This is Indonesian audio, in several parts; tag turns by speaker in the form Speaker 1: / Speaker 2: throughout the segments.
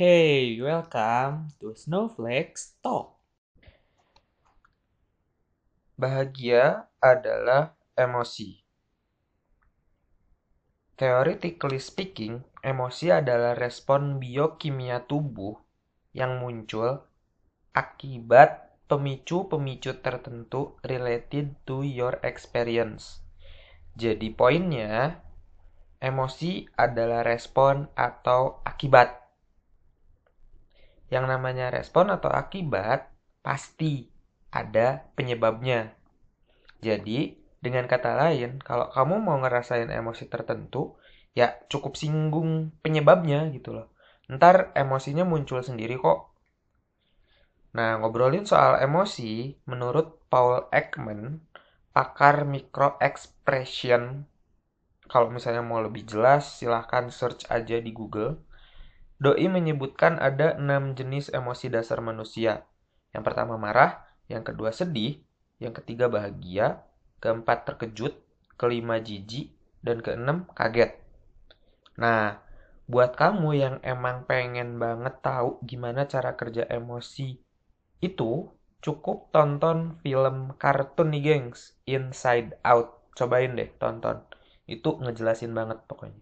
Speaker 1: Hey, welcome to Snowflakes Talk.
Speaker 2: Bahagia adalah emosi. Theoretically speaking, emosi adalah respon biokimia tubuh yang muncul akibat pemicu-pemicu tertentu related to your experience. Jadi poinnya, emosi adalah respon atau akibat yang namanya respon atau akibat pasti ada penyebabnya. Jadi, dengan kata lain, kalau kamu mau ngerasain emosi tertentu, ya cukup singgung penyebabnya gitu loh. Ntar emosinya muncul sendiri kok. Nah, ngobrolin soal emosi, menurut Paul Ekman, pakar micro expression, kalau misalnya mau lebih jelas, silahkan search aja di Google Doi menyebutkan ada enam jenis emosi dasar manusia. Yang pertama marah, yang kedua sedih, yang ketiga bahagia, keempat terkejut, kelima jijik, dan keenam kaget. Nah, buat kamu yang emang pengen banget tahu gimana cara kerja emosi itu, cukup tonton film kartun nih gengs, Inside Out. Cobain deh tonton. Itu ngejelasin banget pokoknya.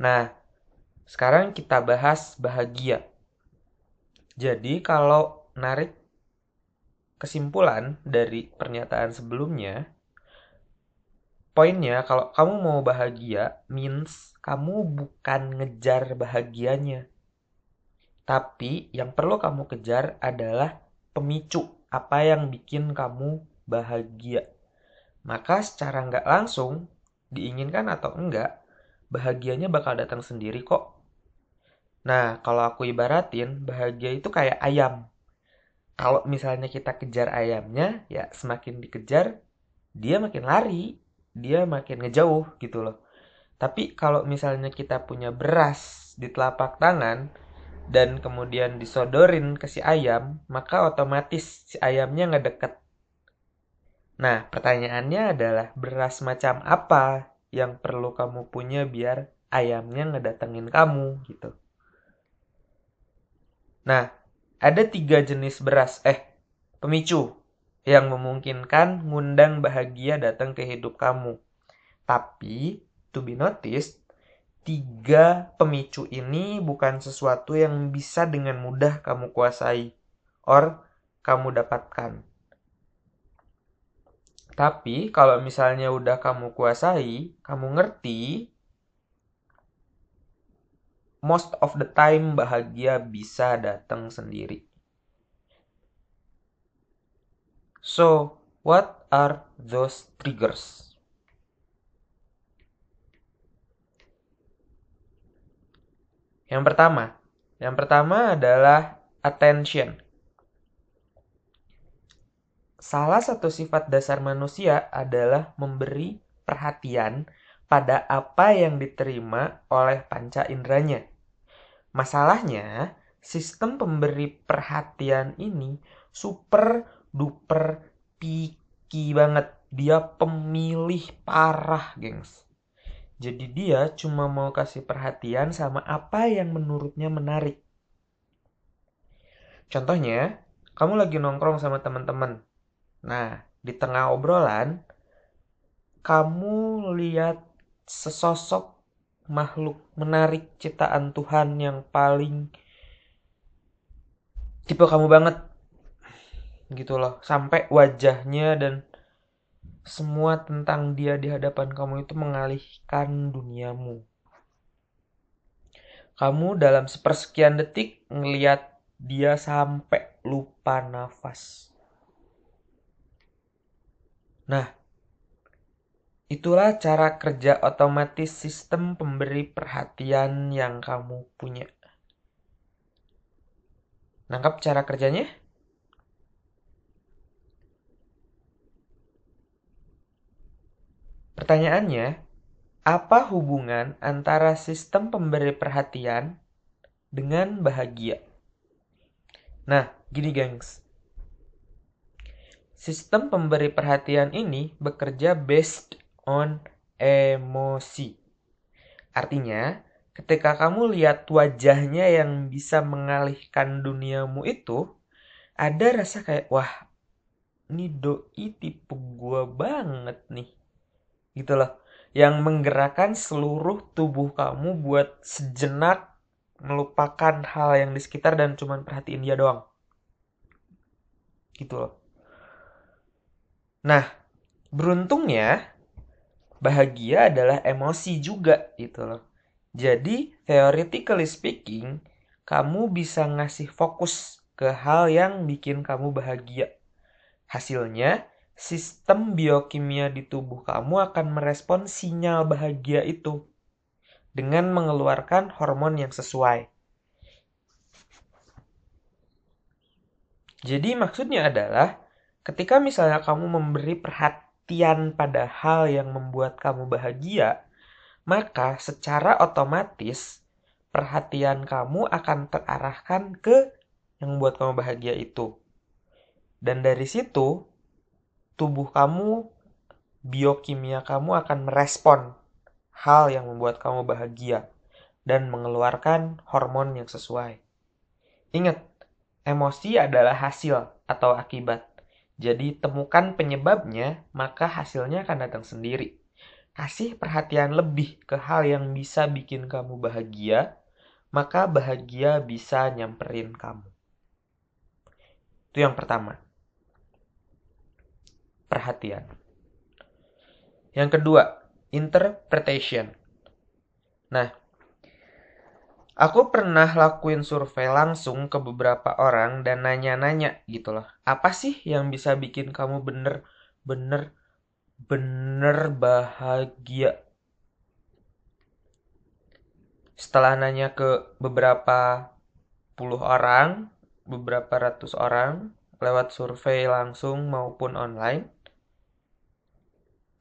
Speaker 2: Nah, sekarang kita bahas bahagia. Jadi kalau narik kesimpulan dari pernyataan sebelumnya, poinnya kalau kamu mau bahagia means kamu bukan ngejar bahagianya. Tapi yang perlu kamu kejar adalah pemicu apa yang bikin kamu bahagia. Maka secara nggak langsung, diinginkan atau enggak, bahagianya bakal datang sendiri kok. Nah, kalau aku ibaratin, bahagia itu kayak ayam. Kalau misalnya kita kejar ayamnya, ya semakin dikejar, dia makin lari, dia makin ngejauh gitu loh. Tapi kalau misalnya kita punya beras di telapak tangan, dan kemudian disodorin ke si ayam, maka otomatis si ayamnya ngedeket. Nah, pertanyaannya adalah beras macam apa yang perlu kamu punya biar ayamnya ngedatengin kamu gitu. Nah, ada tiga jenis beras, eh, pemicu yang memungkinkan ngundang bahagia datang ke hidup kamu. Tapi, to be noticed, tiga pemicu ini bukan sesuatu yang bisa dengan mudah kamu kuasai or kamu dapatkan. Tapi kalau misalnya udah kamu kuasai, kamu ngerti, most of the time bahagia bisa datang sendiri. So, what are those triggers? Yang pertama, yang pertama adalah attention. Salah satu sifat dasar manusia adalah memberi perhatian pada apa yang diterima oleh panca inderanya. Masalahnya, sistem pemberi perhatian ini super duper picky banget. Dia pemilih parah, gengs. Jadi dia cuma mau kasih perhatian sama apa yang menurutnya menarik. Contohnya, kamu lagi nongkrong sama teman-teman. Nah, di tengah obrolan, kamu lihat sesosok makhluk menarik ciptaan Tuhan yang paling tipe kamu banget. Gitu loh. Sampai wajahnya dan semua tentang dia di hadapan kamu itu mengalihkan duniamu. Kamu dalam sepersekian detik ngeliat dia sampai lupa nafas. Nah Itulah cara kerja otomatis sistem pemberi perhatian yang kamu punya. Nangkap cara kerjanya? Pertanyaannya, apa hubungan antara sistem pemberi perhatian dengan bahagia? Nah, gini gengs. Sistem pemberi perhatian ini bekerja based on emosi. Artinya, ketika kamu lihat wajahnya yang bisa mengalihkan duniamu itu, ada rasa kayak, wah, ini doi tipe gue banget nih. Gitu loh. Yang menggerakkan seluruh tubuh kamu buat sejenak melupakan hal yang di sekitar dan cuman perhatiin dia doang. Gitu loh. Nah, beruntungnya bahagia adalah emosi juga gitu loh. Jadi, theoretically speaking, kamu bisa ngasih fokus ke hal yang bikin kamu bahagia. Hasilnya, sistem biokimia di tubuh kamu akan merespon sinyal bahagia itu dengan mengeluarkan hormon yang sesuai. Jadi maksudnya adalah ketika misalnya kamu memberi perhatian pada hal yang membuat kamu bahagia, maka secara otomatis perhatian kamu akan terarahkan ke yang membuat kamu bahagia itu. Dan dari situ tubuh kamu, biokimia kamu akan merespon hal yang membuat kamu bahagia dan mengeluarkan hormon yang sesuai. Ingat, emosi adalah hasil atau akibat. Jadi temukan penyebabnya, maka hasilnya akan datang sendiri. Kasih perhatian lebih ke hal yang bisa bikin kamu bahagia, maka bahagia bisa nyamperin kamu. Itu yang pertama perhatian. Yang kedua, interpretation. Nah, aku pernah lakuin survei langsung ke beberapa orang dan nanya-nanya gitu loh. Apa sih yang bisa bikin kamu bener-bener bener bahagia? Setelah nanya ke beberapa puluh orang, beberapa ratus orang, lewat survei langsung maupun online,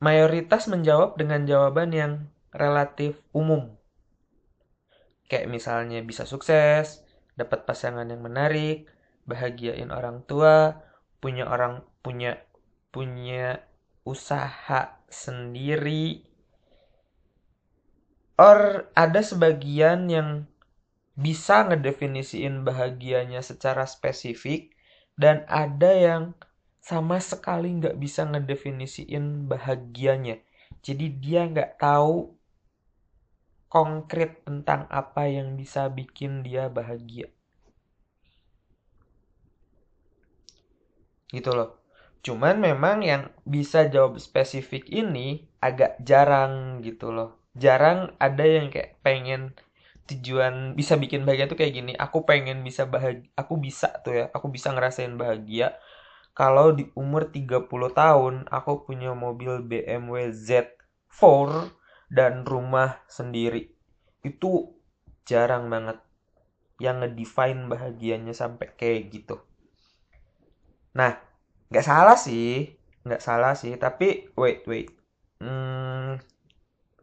Speaker 2: mayoritas menjawab dengan jawaban yang relatif umum. Kayak misalnya bisa sukses, dapat pasangan yang menarik, bahagiain orang tua, punya orang punya punya usaha sendiri. Or ada sebagian yang bisa ngedefinisiin bahagianya secara spesifik dan ada yang sama sekali nggak bisa ngedefinisiin bahagianya. Jadi dia nggak tahu konkret tentang apa yang bisa bikin dia bahagia. Gitu loh. Cuman memang yang bisa jawab spesifik ini agak jarang gitu loh. Jarang ada yang kayak pengen tujuan bisa bikin bahagia tuh kayak gini. Aku pengen bisa bahagia, aku bisa tuh ya, aku bisa ngerasain bahagia kalau di umur 30 tahun aku punya mobil BMW Z4 dan rumah sendiri. Itu jarang banget yang ngedefine bahagianya sampai kayak gitu. Nah, nggak salah sih, nggak salah sih. Tapi wait wait, hmm,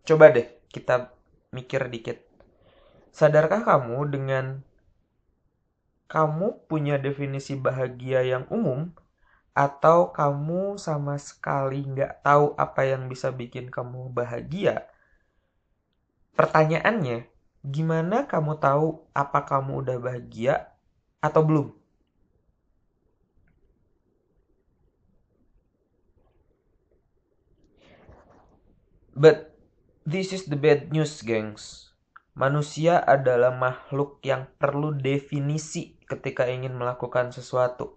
Speaker 2: coba deh kita mikir dikit. Sadarkah kamu dengan kamu punya definisi bahagia yang umum atau kamu sama sekali nggak tahu apa yang bisa bikin kamu bahagia, pertanyaannya, gimana kamu tahu apa kamu udah bahagia atau belum? But this is the bad news, gengs. Manusia adalah makhluk yang perlu definisi ketika ingin melakukan sesuatu.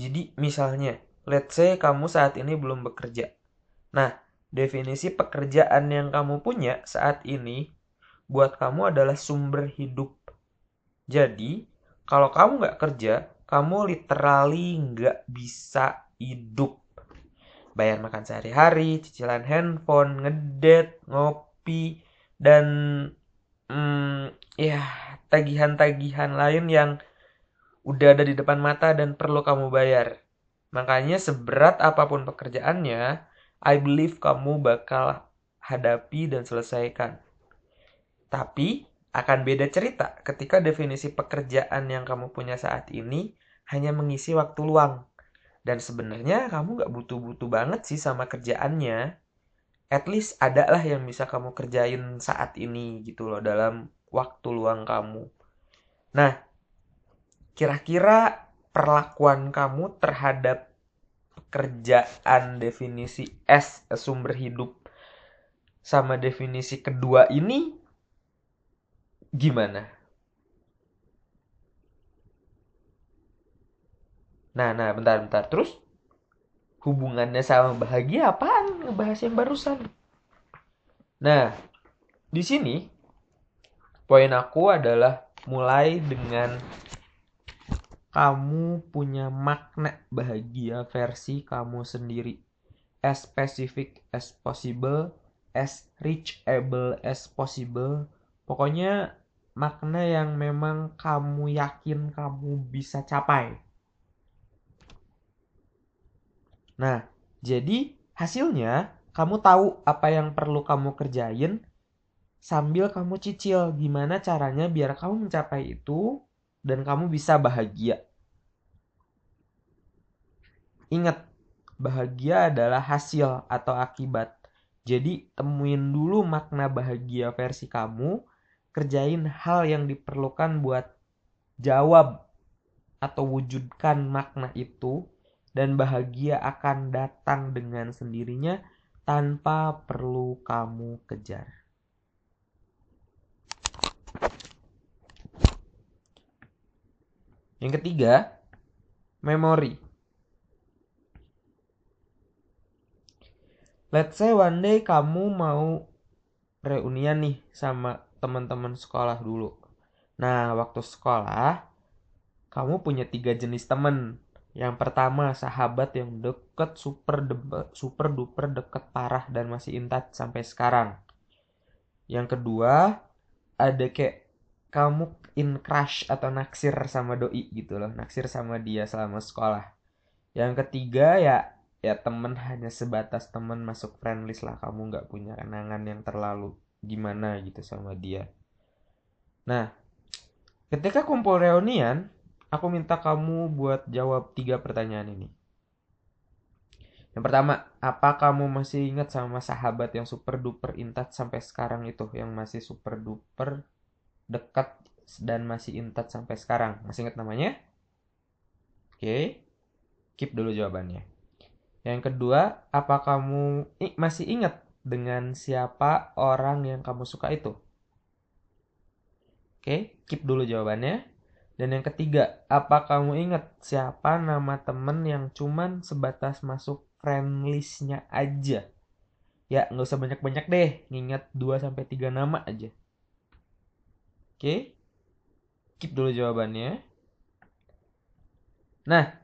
Speaker 2: Jadi misalnya, let's say kamu saat ini belum bekerja. Nah, definisi pekerjaan yang kamu punya saat ini buat kamu adalah sumber hidup. Jadi, kalau kamu nggak kerja, kamu literally nggak bisa hidup. Bayar makan sehari-hari, cicilan handphone, ngedet, ngopi, dan hmm, ya tagihan-tagihan lain yang udah ada di depan mata dan perlu kamu bayar. Makanya seberat apa pun pekerjaannya, I believe kamu bakal hadapi dan selesaikan. Tapi akan beda cerita ketika definisi pekerjaan yang kamu punya saat ini hanya mengisi waktu luang. Dan sebenarnya kamu gak butuh-butuh banget sih sama kerjaannya. at least ada lah yang bisa kamu kerjain saat ini gitu loh dalam waktu luang kamu. Nah, kira-kira perlakuan kamu terhadap pekerjaan definisi S sumber hidup sama definisi kedua ini gimana? Nah, nah, bentar, bentar. Terus hubungannya sama bahagia apaan ngebahas yang barusan nah di sini poin aku adalah mulai dengan kamu punya makna bahagia versi kamu sendiri. As specific as possible as reachable as possible. Pokoknya makna yang memang kamu yakin kamu bisa capai. Nah, jadi hasilnya kamu tahu apa yang perlu kamu kerjain sambil kamu cicil gimana caranya biar kamu mencapai itu dan kamu bisa bahagia. Ingat, bahagia adalah hasil atau akibat. Jadi temuin dulu makna bahagia versi kamu, kerjain hal yang diperlukan buat jawab atau wujudkan makna itu dan bahagia akan datang dengan sendirinya tanpa perlu kamu kejar. Yang ketiga, memori. Let's say one day kamu mau reunian nih sama teman-teman sekolah dulu. Nah, waktu sekolah, kamu punya tiga jenis temen. Yang pertama, sahabat yang deket, super, super duper deket parah dan masih intat sampai sekarang. Yang kedua, ada kayak kamu in crush atau naksir sama doi gitu loh, naksir sama dia selama sekolah. Yang ketiga ya ya temen hanya sebatas temen masuk friendlist lah, kamu nggak punya kenangan yang terlalu gimana gitu sama dia. Nah, ketika kumpul reunian, Aku minta kamu buat jawab tiga pertanyaan ini. Yang pertama, apa kamu masih ingat sama sahabat yang super duper intat sampai sekarang itu? Yang masih super duper dekat dan masih intat sampai sekarang. Masih ingat namanya? Oke. Keep dulu jawabannya. Yang kedua, apa kamu masih ingat dengan siapa orang yang kamu suka itu? Oke, keep dulu jawabannya. Dan yang ketiga, apa kamu ingat siapa nama temen yang cuman sebatas masuk friend listnya aja? Ya, nggak usah banyak-banyak deh, nginget 2-3 nama aja. Oke? Keep dulu jawabannya. Nah,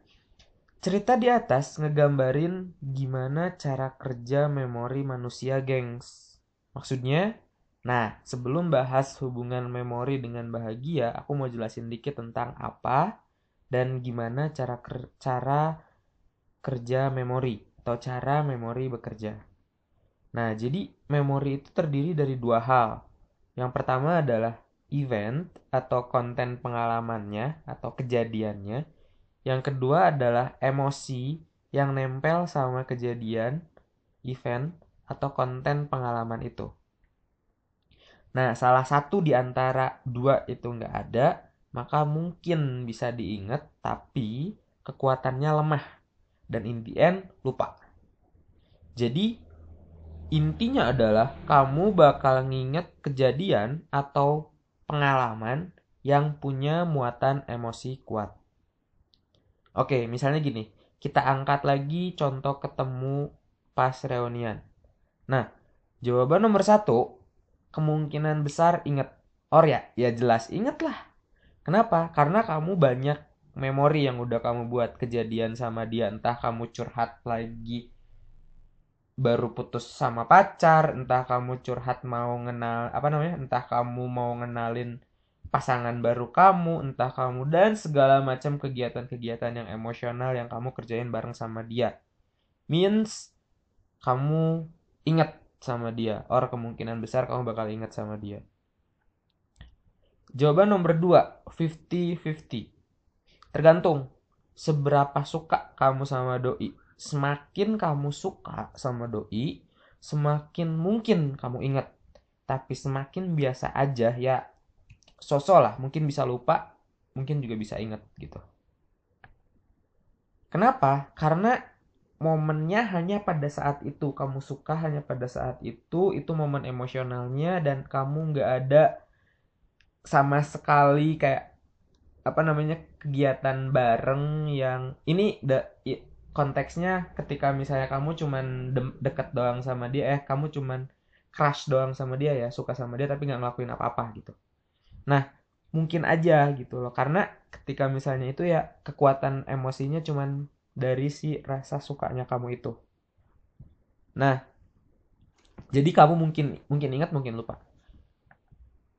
Speaker 2: cerita di atas ngegambarin gimana cara kerja memori manusia, gengs. Maksudnya, Nah, sebelum bahas hubungan memori dengan bahagia, aku mau jelasin dikit tentang apa dan gimana cara ker cara kerja memori atau cara memori bekerja. Nah, jadi memori itu terdiri dari dua hal. Yang pertama adalah event atau konten pengalamannya atau kejadiannya. Yang kedua adalah emosi yang nempel sama kejadian, event, atau konten pengalaman itu. Nah, salah satu di antara dua itu nggak ada, maka mungkin bisa diingat, tapi kekuatannya lemah. Dan in the end, lupa. Jadi, intinya adalah kamu bakal nginget kejadian atau pengalaman yang punya muatan emosi kuat. Oke, misalnya gini, kita angkat lagi contoh ketemu pas reunian. Nah, jawaban nomor satu kemungkinan besar inget. Or ya, ya jelas inget lah. Kenapa? Karena kamu banyak memori yang udah kamu buat kejadian sama dia. Entah kamu curhat lagi baru putus sama pacar, entah kamu curhat mau ngenal apa namanya, entah kamu mau ngenalin pasangan baru kamu, entah kamu dan segala macam kegiatan-kegiatan yang emosional yang kamu kerjain bareng sama dia. Means kamu ingat sama dia or kemungkinan besar kamu bakal ingat sama dia jawaban nomor 2 50-50 tergantung seberapa suka kamu sama doi semakin kamu suka sama doi semakin mungkin kamu ingat. Tapi semakin biasa aja ya sosok lah, mungkin bisa lupa, mungkin juga bisa ingat gitu. Kenapa? Karena momennya hanya pada saat itu kamu suka hanya pada saat itu itu momen emosionalnya dan kamu nggak ada sama sekali kayak apa namanya kegiatan bareng yang ini de, konteksnya ketika misalnya kamu cuman de, deket doang sama dia eh kamu cuman crush doang sama dia ya suka sama dia tapi nggak ngelakuin apa-apa gitu nah mungkin aja gitu loh karena ketika misalnya itu ya kekuatan emosinya cuman dari si rasa sukanya kamu itu nah jadi kamu mungkin mungkin ingat mungkin lupa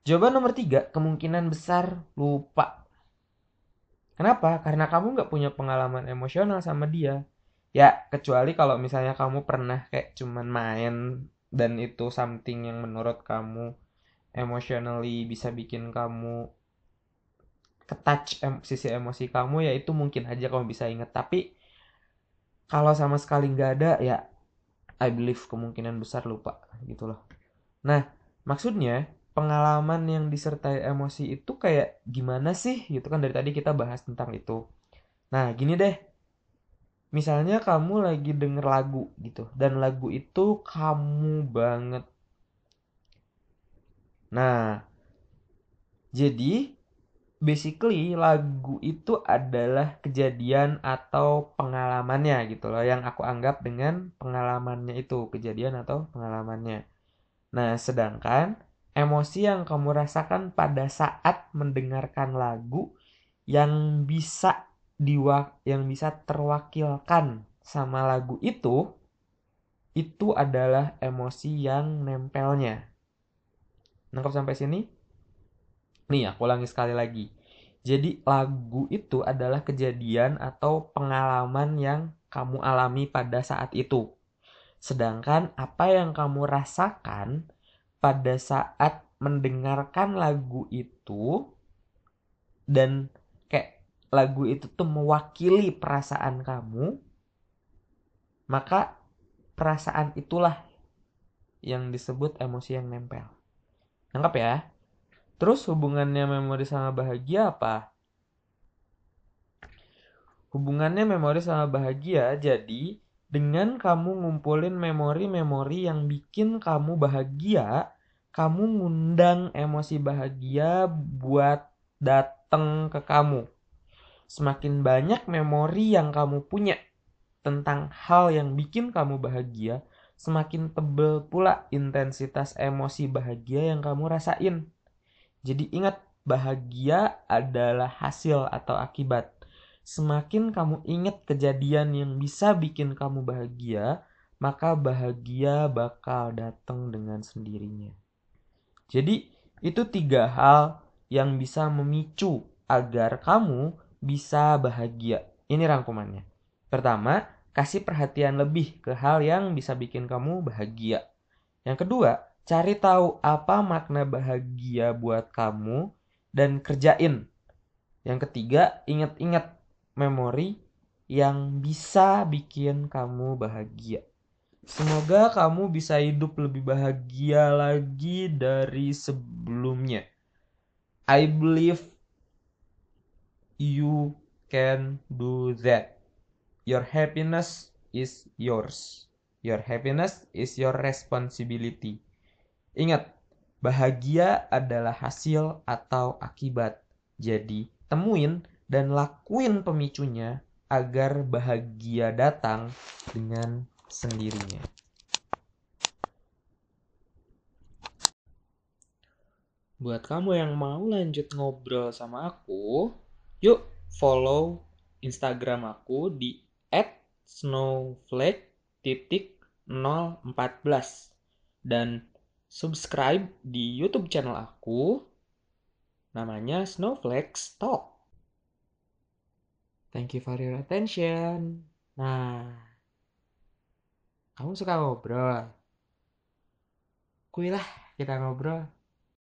Speaker 2: jawaban nomor tiga kemungkinan besar lupa Kenapa? Karena kamu nggak punya pengalaman emosional sama dia. Ya, kecuali kalau misalnya kamu pernah kayak cuman main dan itu something yang menurut kamu emotionally bisa bikin kamu ketouch em sisi emosi kamu ya itu mungkin aja kamu bisa inget tapi kalau sama sekali nggak ada ya I believe kemungkinan besar lupa gitu loh nah maksudnya pengalaman yang disertai emosi itu kayak gimana sih gitu kan dari tadi kita bahas tentang itu. Nah, gini deh. Misalnya kamu lagi denger lagu gitu dan lagu itu kamu banget. Nah, jadi basically lagu itu adalah kejadian atau pengalamannya gitu loh yang aku anggap dengan pengalamannya itu, kejadian atau pengalamannya. Nah, sedangkan emosi yang kamu rasakan pada saat mendengarkan lagu yang bisa diwa yang bisa terwakilkan sama lagu itu itu adalah emosi yang nempelnya. Nangkap sampai sini? Nih, aku ulangi sekali lagi. Jadi lagu itu adalah kejadian atau pengalaman yang kamu alami pada saat itu. Sedangkan apa yang kamu rasakan pada saat mendengarkan lagu itu dan kayak lagu itu tuh mewakili perasaan kamu maka perasaan itulah yang disebut emosi yang nempel. Nangkap ya? Terus hubungannya memori sama bahagia apa? Hubungannya memori sama bahagia jadi dengan kamu ngumpulin memori-memori yang bikin kamu bahagia, kamu ngundang emosi bahagia buat datang ke kamu. Semakin banyak memori yang kamu punya tentang hal yang bikin kamu bahagia, semakin tebel pula intensitas emosi bahagia yang kamu rasain. Jadi ingat, bahagia adalah hasil atau akibat. Semakin kamu ingat kejadian yang bisa bikin kamu bahagia, maka bahagia bakal datang dengan sendirinya. Jadi itu tiga hal yang bisa memicu agar kamu bisa bahagia. Ini rangkumannya. Pertama, kasih perhatian lebih ke hal yang bisa bikin kamu bahagia. Yang kedua, cari tahu apa makna bahagia buat kamu dan kerjain. Yang ketiga, ingat-ingat memori yang bisa bikin kamu bahagia. Semoga kamu bisa hidup lebih bahagia lagi dari sebelumnya. I believe you can do that. Your happiness is yours. Your happiness is your responsibility. Ingat, bahagia adalah hasil atau akibat. Jadi, temuin dan lakuin pemicunya agar bahagia datang dengan sendirinya. Buat kamu yang mau lanjut ngobrol sama aku, yuk follow Instagram aku di @snowflake.014 dan subscribe di YouTube channel aku namanya Snowflake Talk. Thank you for your attention. Nah, kamu suka ngobrol? Kuilah kita ngobrol.